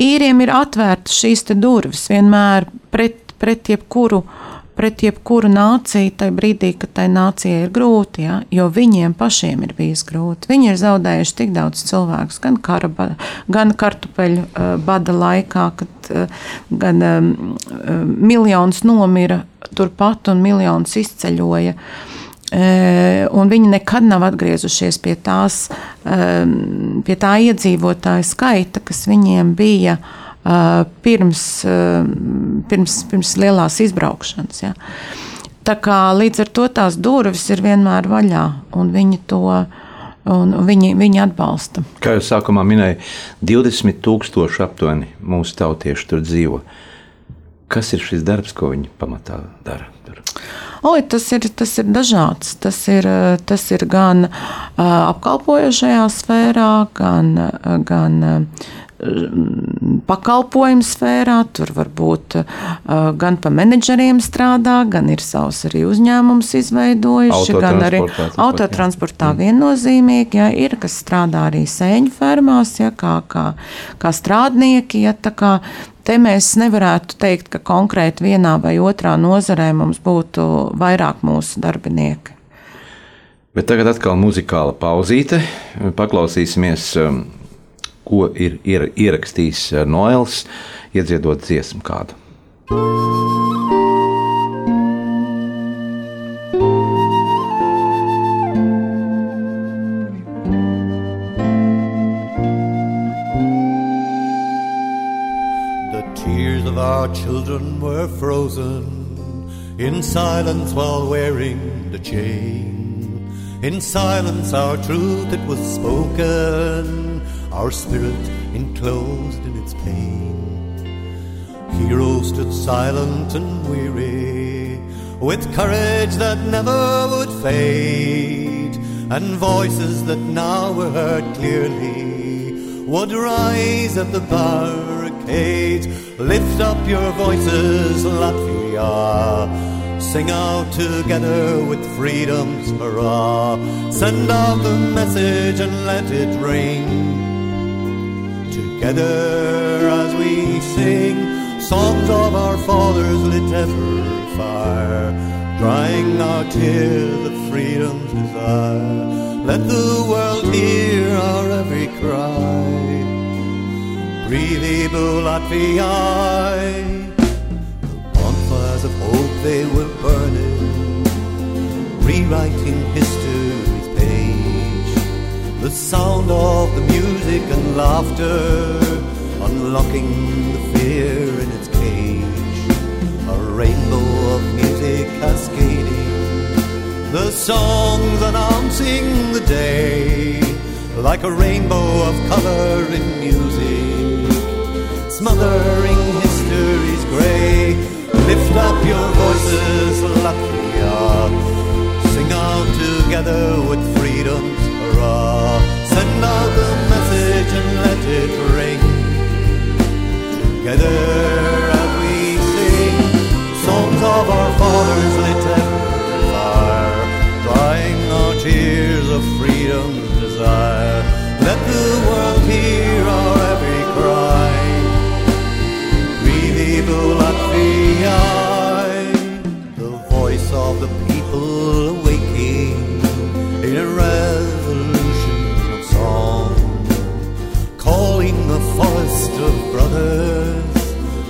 S2: īriem ir atvērtas šīs durvis vienmēr pret, pret jebkuru uh, pret jebkuru nāciju tajā brīdī, kad tai nācijai ir grūti, ja, jo viņiem pašiem ir bijis grūti. Viņi ir zaudējuši tik daudz cilvēku, gan, kara, gan kartupeļu uh, bada laikā, kad uh, gan um, miljons nomira turpat un miljons izceļoja. Uh, un viņi nekad nav atgriezušies pie, tās, um, pie tā iedzīvotāju skaita, kas viņiem bija uh, pirms, pirms, pirms lielās izbraukšanas. Ja. Tā kā līdz ar to tās durvis ir vienmēr vaļā, un viņi to un viņi, viņi atbalsta.
S1: Kā jau sākumā minēja, 20,000 aptuveni mūsu tautieši tur dzīvo. Kas ir šis darbs, ko viņi pamatā dara? Tur?
S2: Oi, tas, ir, tas ir dažāds. Tas ir, tas ir gan uh, apkalpojošajā sfērā, gan, gan uh, pakalpojumu sfērā, tur varbūt uh, gan pa menedžeriem strādā, gan ir savs arī uzņēmums izveidojuši, gan arī autotransportā mm. viennozīmīgi, ja, ir, kas strādā arī sēņu fermās, ja, kā, kā, kā strādnieki, ja, tā kā Te mēs nevarētu teikt, ka konkrēti vienā vai otrā nozarē mums būtu vairāk mūsu darbinieki.
S1: Bet tagad atkal muzikāla pauzīte. Paklausīsimies um, ko ir, ierakstījis eh, Noels, iedziedot dziesmu kādu.
S3: The tears of our children were frozen in silence while wearing the chain. In silence, our truth it was spoken, our spirit enclosed in its pain. Heroes stood silent and weary, with courage that never would fade, and voices that now were heard clearly would rise at the barricades. Lift up your voices, Latvia. Sing out together with freedom's hurrah. Send out the message and let it ring. Together as we sing songs of our fathers lit ever fire, drying our tears of freedom's desire. Let the world hear our every cry. Breathe Latvia bonfires of hope they were burning, rewriting history's page. The sound of the music and laughter, unlocking the fear in its cage. A rainbow of music cascading, the songs announcing the day, like a rainbow of color in music, smothering history's gray. Lift up your voices, Latvia. Sing out together with freedom's Send out the message and let it ring. Together as we sing songs of our fathers lit every fire, drying our tears of freedom's desire. Let the world hear our every cry. Breathe Latvia, the voice of the people awaking in a revolution of song, calling the forest of brothers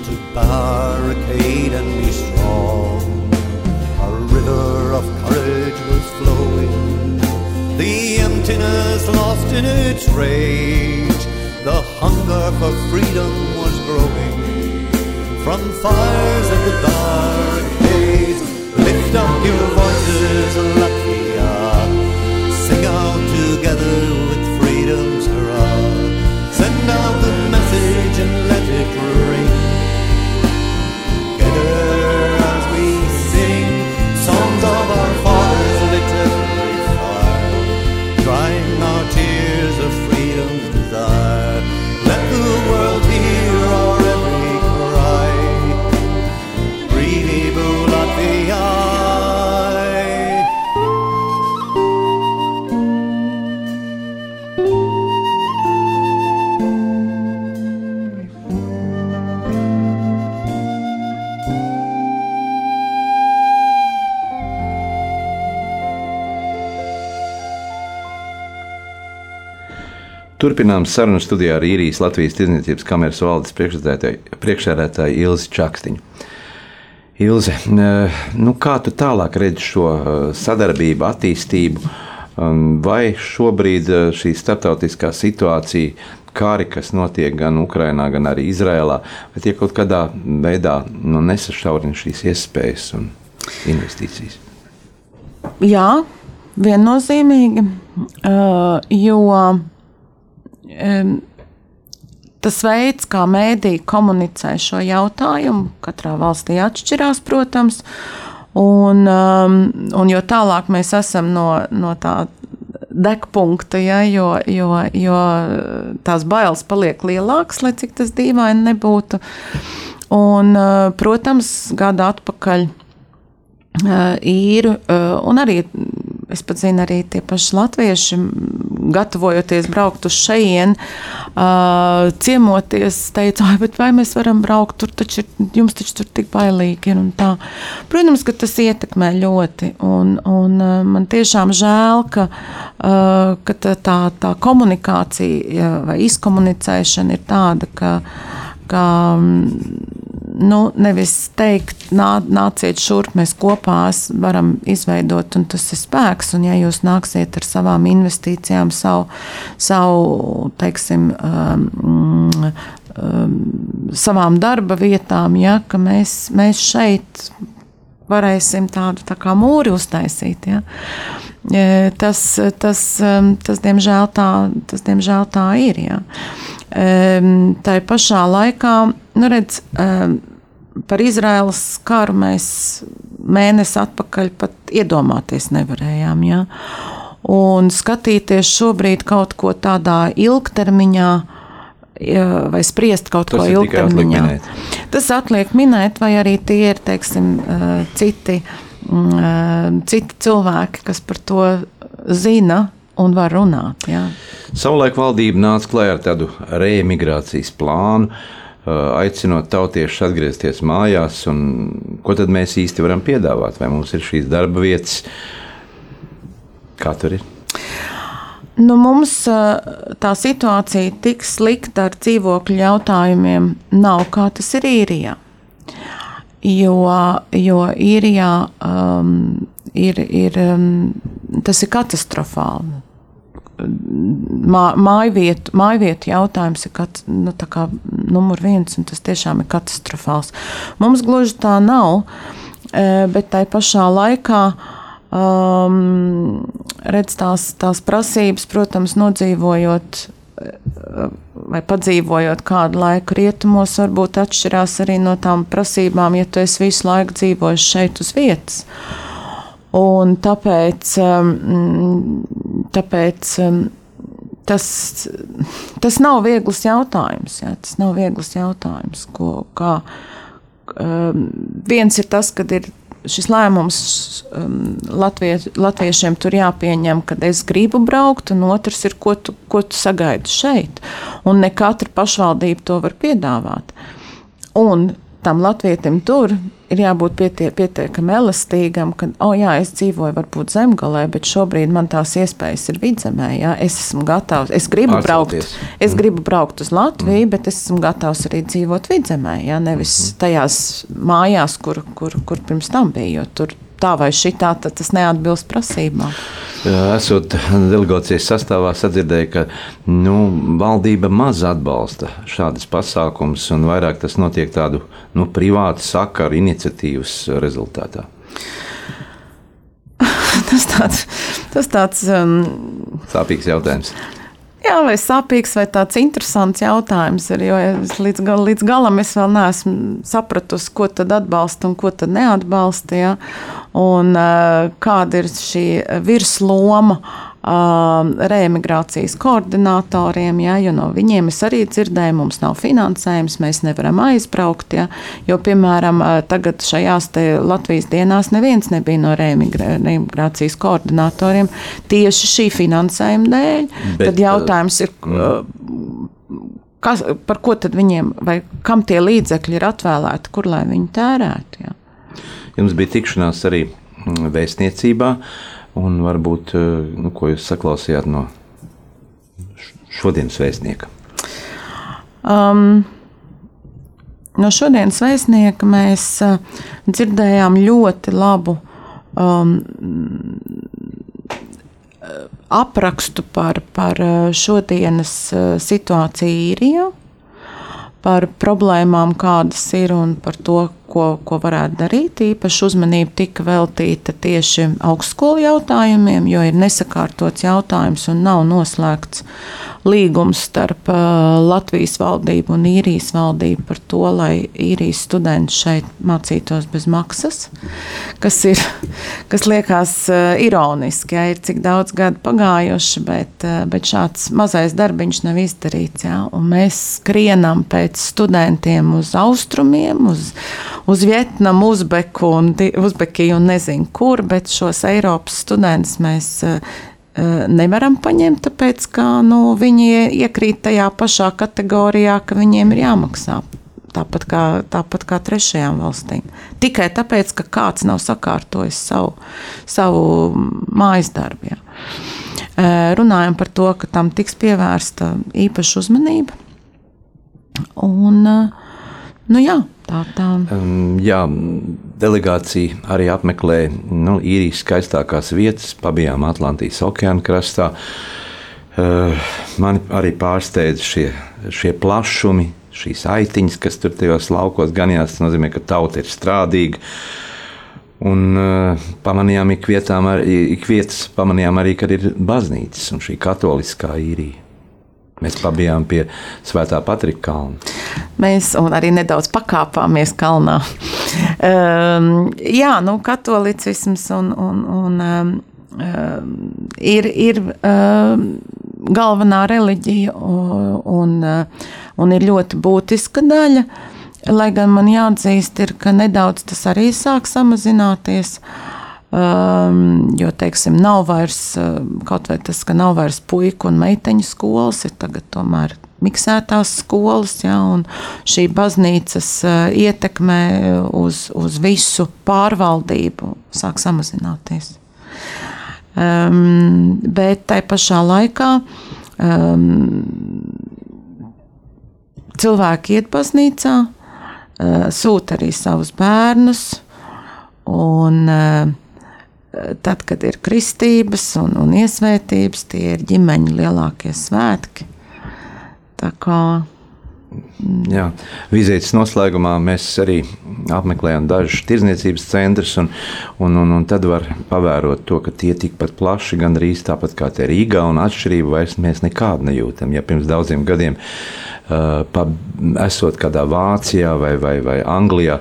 S3: to barricade and be strong. A river of courage was flowing, the emptiness lost in its rage, the hunger for freedom was growing from fires at the barricades. Lift up your voices,
S1: Turpinām sarunu studijā ar īrijas Latvijas Tirdzniecības kameras valdes priekšsēdētāju Ilzi Čakstiņu. Ilze, eh, nu kā tu tālāk redzi šo eh, sadarbību, attīstību? Um, Vai šobrīd eh, šī starptautiskā situācija, kari, kas notiek gan Ukrajinā, gan arī Izrēlā, vai tie kaut kādā veidā nu, nesašaurina šīs iespējas un investīcijas?
S2: Jā, viennozīmīgi. Jo tas veids, kā mēdīji komunicē šo jautājumu, katrā valstī atšķirās, protams. Un, un jo tālāk mēs esam no, no tā degpunkta, ja, jo, jo, jo tās bailes paliek lielākas, lai cik tas dīvaini nebūtu. Un, uh, protams, gada atpakaļ īru, un arī es pat zinu, arī tie paši latvieši, gatavojoties braukt uz šejien, ciemoties, teica, ai, bet vai mēs varam braukt tur, taču jums taču tur tik bailīgi ir un tā. Protams, ka tas ietekmē ļoti, un, un man tiešām žēl, ka, ka tā, tā komunikācija vai izkomunicēšana ir tāda, ka, ka nu, nevis teikt, nā, nāciet šurp, mēs kopā varam izveidot, un tas ir spēks. Un, ja jūs nāksiet ar savām investīcijām, savu, savu teiksim, um, um, savām darba vietām, ja, ka mēs, mēs šeit varēsim tādu tā kā mūri uztaisīt. Ja. E, Tas, tas, um, tas, diemžēl tā, tas diemžēl tā ir. Ja. Em, Tā ir pašā laikā, nu redz, em, par Izraēlas karu mēs mēnesi atpakaļ pat iedomāties nevarējām. Ja? Un skatīties šobrīd kaut ko tādā ilgtermiņā, vai spriest kaut
S1: Tas
S2: ko ilgtermiņā. Tas atliek minēt, vai arī tie ir teiksim, eh, citi, mm, eh, citi cilvēki, kas par to zina un var runāt. Ja?
S1: Savulaik valdība nāca klajā ar tādu reemigrācijas plānu, aicinot tautiešus atgriezties mājās. Ko tad mēs īsti varam piedāvāt? Vai mums ir šīs darba vietas? Kā tur ir?
S2: Nu, mums tā situācija tik slikta ar dzīvokļu jautājumiem nav, kā tas ir īrijā. Jo, jo īrijā um, ir, ir, um, tas ir katastrofāli. Mā- Mājvietu, mājvietu jautājums ir kat, nu, kā numur viens, un tas tiešām ir katastrofāls. Mums gluži tā nav, eh, bet tai pašā laikā um, redz tās, tās prasības, protams, nodzīvojot eh, vai padzīvojot kādu laiku rietumos, varbūt atšķirās arī no tām prasībām, ja tu esi visu laiku dzīvojis šeit uz vietas. Un tāpēc, um, tāpēc um, tas, tas nav viegls jautājums. Jā, tas nav viegls jautājums. Ko, kā, um, viens ir tas, kad ir šis lēmums um, latvie, latviešiem tur jāpieņem, kad es gribu braukt, un otrs ir, ko tu, ko tu sagaidi šeit. Un ne katra pašvaldība to var piedāvāt. Un tam latvietim tur ir jābūt pietie, pietiekami elastīgam, ka, oh, jā, es dzīvoju varbūt zemgalē, bet šobrīd man tās iespējas ir vidzemē. Jā, es esmu gatavs, es gribu
S1: Pārcelties.
S2: braukt. Es gribu braukt uz Latviju, bet es esmu gatavs arī dzīvot vidzemē, jā, nevis tajās mājās, kur, kur, kur pirms tam bija. Jo tur tā vai šitā, tad tas neatbilst prasībām.
S1: Esot delegācijas sastāvā, sadzirdēju, ka nu, valdība maz atbalsta šādas pasākumus, un vairāk tas notiek tādu nu, privātu sakaru iniciatīvas rezultātā. [laughs]
S2: Tas tāds, tas tāds um,
S1: Sāpīgs jautājums.
S2: Jā, vai sāpīgs, vai tāds interesants jautājums ir. Jo es līdz, gal, līdz galam es vēl neesmu sapratusi, ko tad atbalsta un ko tad neatbalsta. Ja? Un uh, kāda ir šī virsloma reemigrācijas koordinatoriem, ja? jo no viņiem es arī dzirdēju, mums nav finansējums, mēs nevaram aizbraukt. Ja? Jo, piemēram, uh, tagad šajās Latvijas dienās neviens nebija no reemigrācijas koordinatoriem tieši šī finansējuma dēļ.
S1: Bet,
S2: Tad jautājums ir, uh, kas, par ko tad viņiem, vai kam tie līdzekļi ir atvēlēti, kur lai viņi tērētu. Ja?
S1: Jums bija tikšanās arī mm, vēstniecībā, un varbūt eh, nu, ko jūs saklausījāt no šodienas vēstnieka.
S2: Um, no šodienas vēstnieka mēs uh, dzirdējām ļoti labu um, aprakstu par, par uh, šodienas situāciju īrijā, par problēmām, kādas ir un par to, ko, ko varētu darīt. Īpaši uzmanība tika veltīta tieši augstskolu jautājumiem, jo ir nesakārtots jautājums un nav noslēgts līgums starp uh, Latvijas valdību un īrijas valdību par to, lai īrijas studenti šeit mācītos bez maksas, kas, ir, [laughs] kas liekas uh, ironiski. Ja, ir cik daudz gadu pagājuši, bet, uh, bet šāds mazais darbiņš nav izdarīts. Ja, mēs skrienam pēc studentiem uz austrumiem, uz, uz Vietnamu, Uzbeku un, Uzbekiju un nezinu kur, bet šos Eiropas studentus mēs uh, uh, nevaram paņemt, tāpēc ka nu, viņi iekrīt tajā pašā kategorijā, ka viņiem ir jāmaksā. Tāpat kā, tāpat kā trešajām valstīm. Tikai tāpēc, ka kāds nav sakārtojis savu, savu mājas darbu. jā. Eh, Runājam par to, ka tam tiks pievērsta īpaša uzmanība. Un, eh, nu jā, tā tā.
S1: Um, Jā, delegācija arī apmeklēja nu, īrijas skaistākās vietas, pabijām Atlantijas okeāna krastā. Uh, mani arī pārsteidza šie, šie plašumi, šīs aitiņas, kas tur tajos laukos ganījās. Tas nozīmē, ka tauta ir strādīga. Un uh, pamanījām, ik, ar, ik vietas pamanījām arī, ka ir baznīcas un šī katoliskā īrija. Mēs pabijām pie Svētā Patrika kalna.
S2: Mēs arī nedaudz pakāpāmies kalnā. um, jā, nu, katolicisms un, un, un um, ir, ir um, galvenā reliģija un, un, un ir ļoti būtiska daļa. Lai gan man jāatzīst, ir, ka nedaudz tas arī sāk samazināties. Um, jo, teiksim, nav vairs kaut vai tas, ka nav vairs puiku un meiteņu skolas, ir tagad tomēr miksētās skolas, ja, un šī baznīcas uh, ietekme uz, uz visu pārvaldību sāk samazināties. Um, bet tai pašā laikā um, cilvēki iet baznīcā, uh, sūta arī savus bērnus. Un, uh, tad, kad ir kristības un, un iesvētības, tie ir ģimeņa lielākie svētki. Tā kā
S1: Jā, vizītes noslēgumā mēs arī apmeklējām dažus tirdzniecības centrus, un, un, un, un tad var pavērot to, ka tie tikpat plaši, gandrīz tāpat kā tie Rīgā, un atšķirību vairs mēs nekādu nejūtam. Ja pirms daudziem gadiem, uh, pa, esot kādā Vācijā vai, vai, vai Anglijā,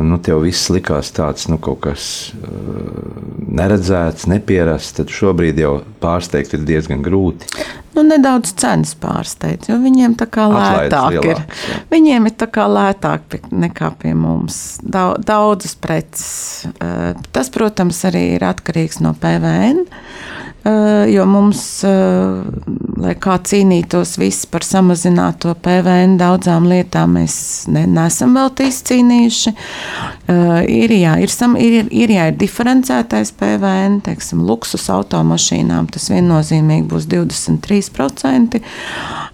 S1: nu, tev viss likās tāds nu, kaut kas uh, neredzēts, nepierasts, tad šobrīd jau pārsteigt ir diezgan grūti.
S2: Nu, nedaudz cenas pārsteidz, jo viņiem tā kā lētāk ir.
S1: lielākas, jā.
S2: Viņiem ir tā kā lētāk nekā pie mums. Dau- Daudzas preces. Eh, Tas, protams, arī ir atkarīgs no PVN. eh, Jo mums, eh, lai kā cīnītos visi par samazināto PVN, daudzām lietām mēs ne, nesam vēl izcīnījuši. Eh, Īrijā ir, sam- ir, īrijā ir diferencētais PVN, teiksim, luksus automašīnām tas viennozīmīgi būs 23%,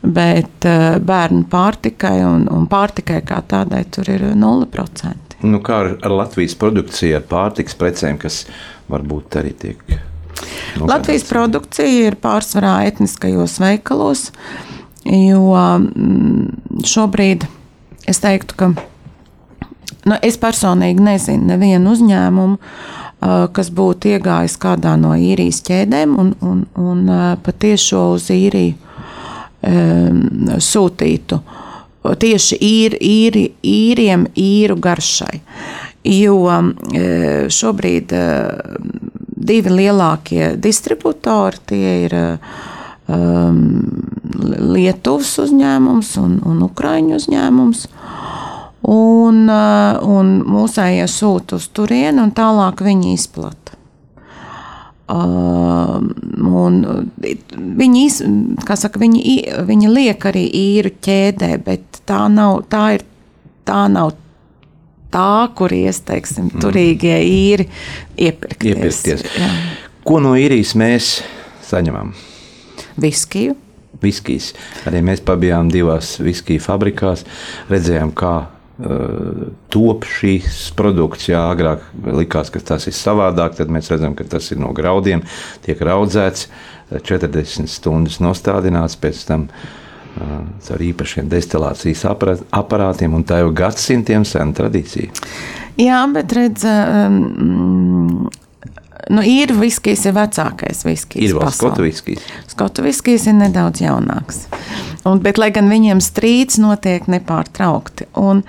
S2: bet eh, bērnu pārtikai un, un pārtikai kā tādai tur ir 0%.
S1: Nu, kā ar, ar Latvijas produkciju, ar pārtiks precēm, kas varbūt arī tiek. nu,
S2: Latvijas produkcija ir pārsvarā etniskajos veikalos, jo mm, šobrīd es teiktu, ka nu, es personīgi nezinu nevienu uzņēmumu, kas būtu iegājis kādā no īrijas ķēdēm un, un, un ā, patiešo uz īriju um, sūtītu tieši īri, īri, īriem, īru garšai. Jo e, šobrīd e, divi lielākie distributori tie ir um, Lietuvas uzņēmums un, un Ukraiņu uzņēmums. Uh, un mūsējie sūta uz turieni, un tālāk viņi izplata. Uh, un viņi, saka, viņi, viņi liek arī īru ķēdē, bet tā nav, tā ir, tā nav tā, kur ieteiksim, turīgie īri iepirkties.
S1: Iepirkties.
S2: Jā.
S1: Ko no īrijas mēs saņemam?
S2: Viskiju.
S1: Viskijas. Arī mēs pabijām divās viskiju fabrikās, redzējām, kā uh, top šīs produkts. Jā, agrāk likās, ka tas ir savādāk, tad mēs redzam, ka tas ir no graudiem, tiek raudzēts, 40 stundas nostādināts, pēc tam uh, ar īpašiem destilācijas aparā- aparātiem, un tā jau gadsimtiem sena tradīcija.
S2: Jā, bet redz, um, nu, ir viskijs, ir vecākais viskijs.
S1: Ir vēl skotu viskijas.
S2: Skotu viskijs ir nedaudz jaunāks. Un, bet, lai gan viņiem strīds notiek nepārtraukti. Un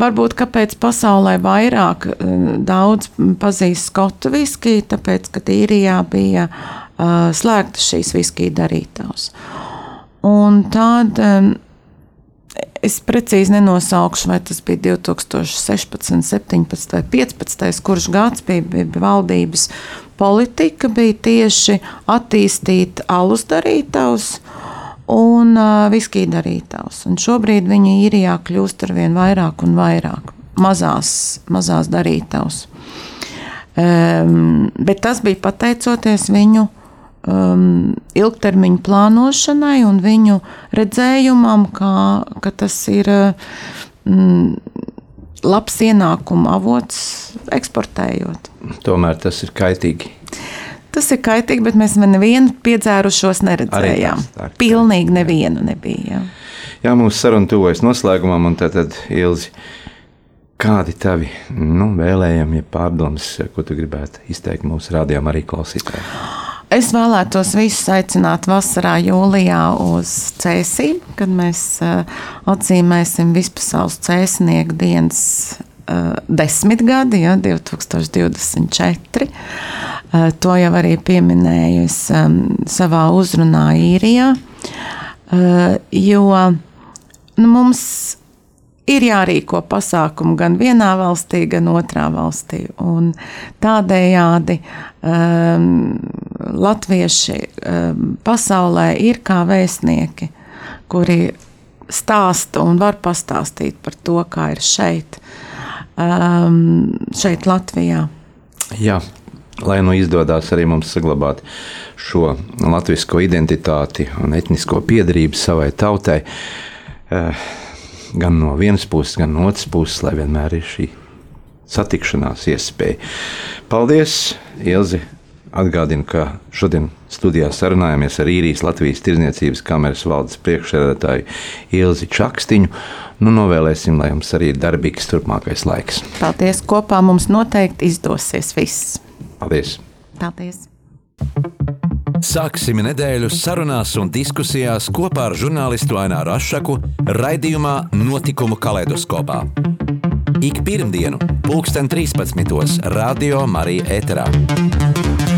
S2: varbūt kāpēc pasaulē vairāk eh, daudz pazīst skotu viskiju, tāpēc, ka īrijā bija uh, slēgta šīs viskiju darītājs. Un tad um, es precīzi nenosaukšu, vai tas bija 2016, 17 vai 15, kurš gads bija, bija valdības politika, bija tieši attīstīt alus darītājus un uh, viskiju darītājus. Šobrīd viņi īrijā kļūst ar vien vairāk un vairāk mazās, mazās darītājus. Um, bet tas bija pateicoties viņu um, ilgtermiņa plānošanai un viņu redzējumam, kā, ka tas ir um, labs ienākuma avots eksportējot.
S1: Tomēr tas ir kaitīgi.
S2: Tas ir kaitīgi, bet mēs nevienu piedzērušos neredzējām.
S1: Tā ir
S2: Pilnīgi nevienu nebija. Jā.
S1: Jā, mūsu saruna tuvojas noslēgumam, un tad, tad Ilzi, kādi tavi nu, vēlējumi, ja pārdomas, ko tu gribētu izteikt mūsu rādījumam arī klausītājiem?
S2: Es vēlētos visus aicināt vasarā, jūlijā uz cēsīm, kad mēs uh, atzīmēsim vispasaules cēsnieku dienas uh, desmitgadi, ja, 2024. Uh, to jau arī pieminēju es, um, savā uzrunā īrijā, jo nu, mums ir jārīko pasākumi gan vienā valstī, gan otrā valstī. Un tādējādi um, latvieši um, pasaulē ir kā vēstnieki, kuri stāsta un var pastāstīt par to, kā ir šeit, um, šeit Latvijā.
S1: Jā. Lai nu izdodas arī mums saglabāt šo latviešu identitāti un etnisko piedarību savai tautai, uh, gan no vienas puses, gan no otras puses, lai vienmēr ir šī satikšanās iespēja. Paldies, Ilzi! Atgādinu, ka šodien studijā sarunājamies ar īrijas Latvijas Tirzniecības kameras valdes priekšsēdētāju Ilzi Čakstiņu. Nu, novēlēsim, lai jums arī ir darbīgs turpmākais laiks.
S2: Paldies! Kopā mums noteikti izdosies viss.
S1: Paldies!
S2: Paldies!
S4: Sāksim nedēļu sarunās un diskusijās kopā ar žurnālistu Aināru Rošu, raidījumā Notikumu kaleidoskopā. Ik pirmdienu, 2013. Radio Marija Eterā.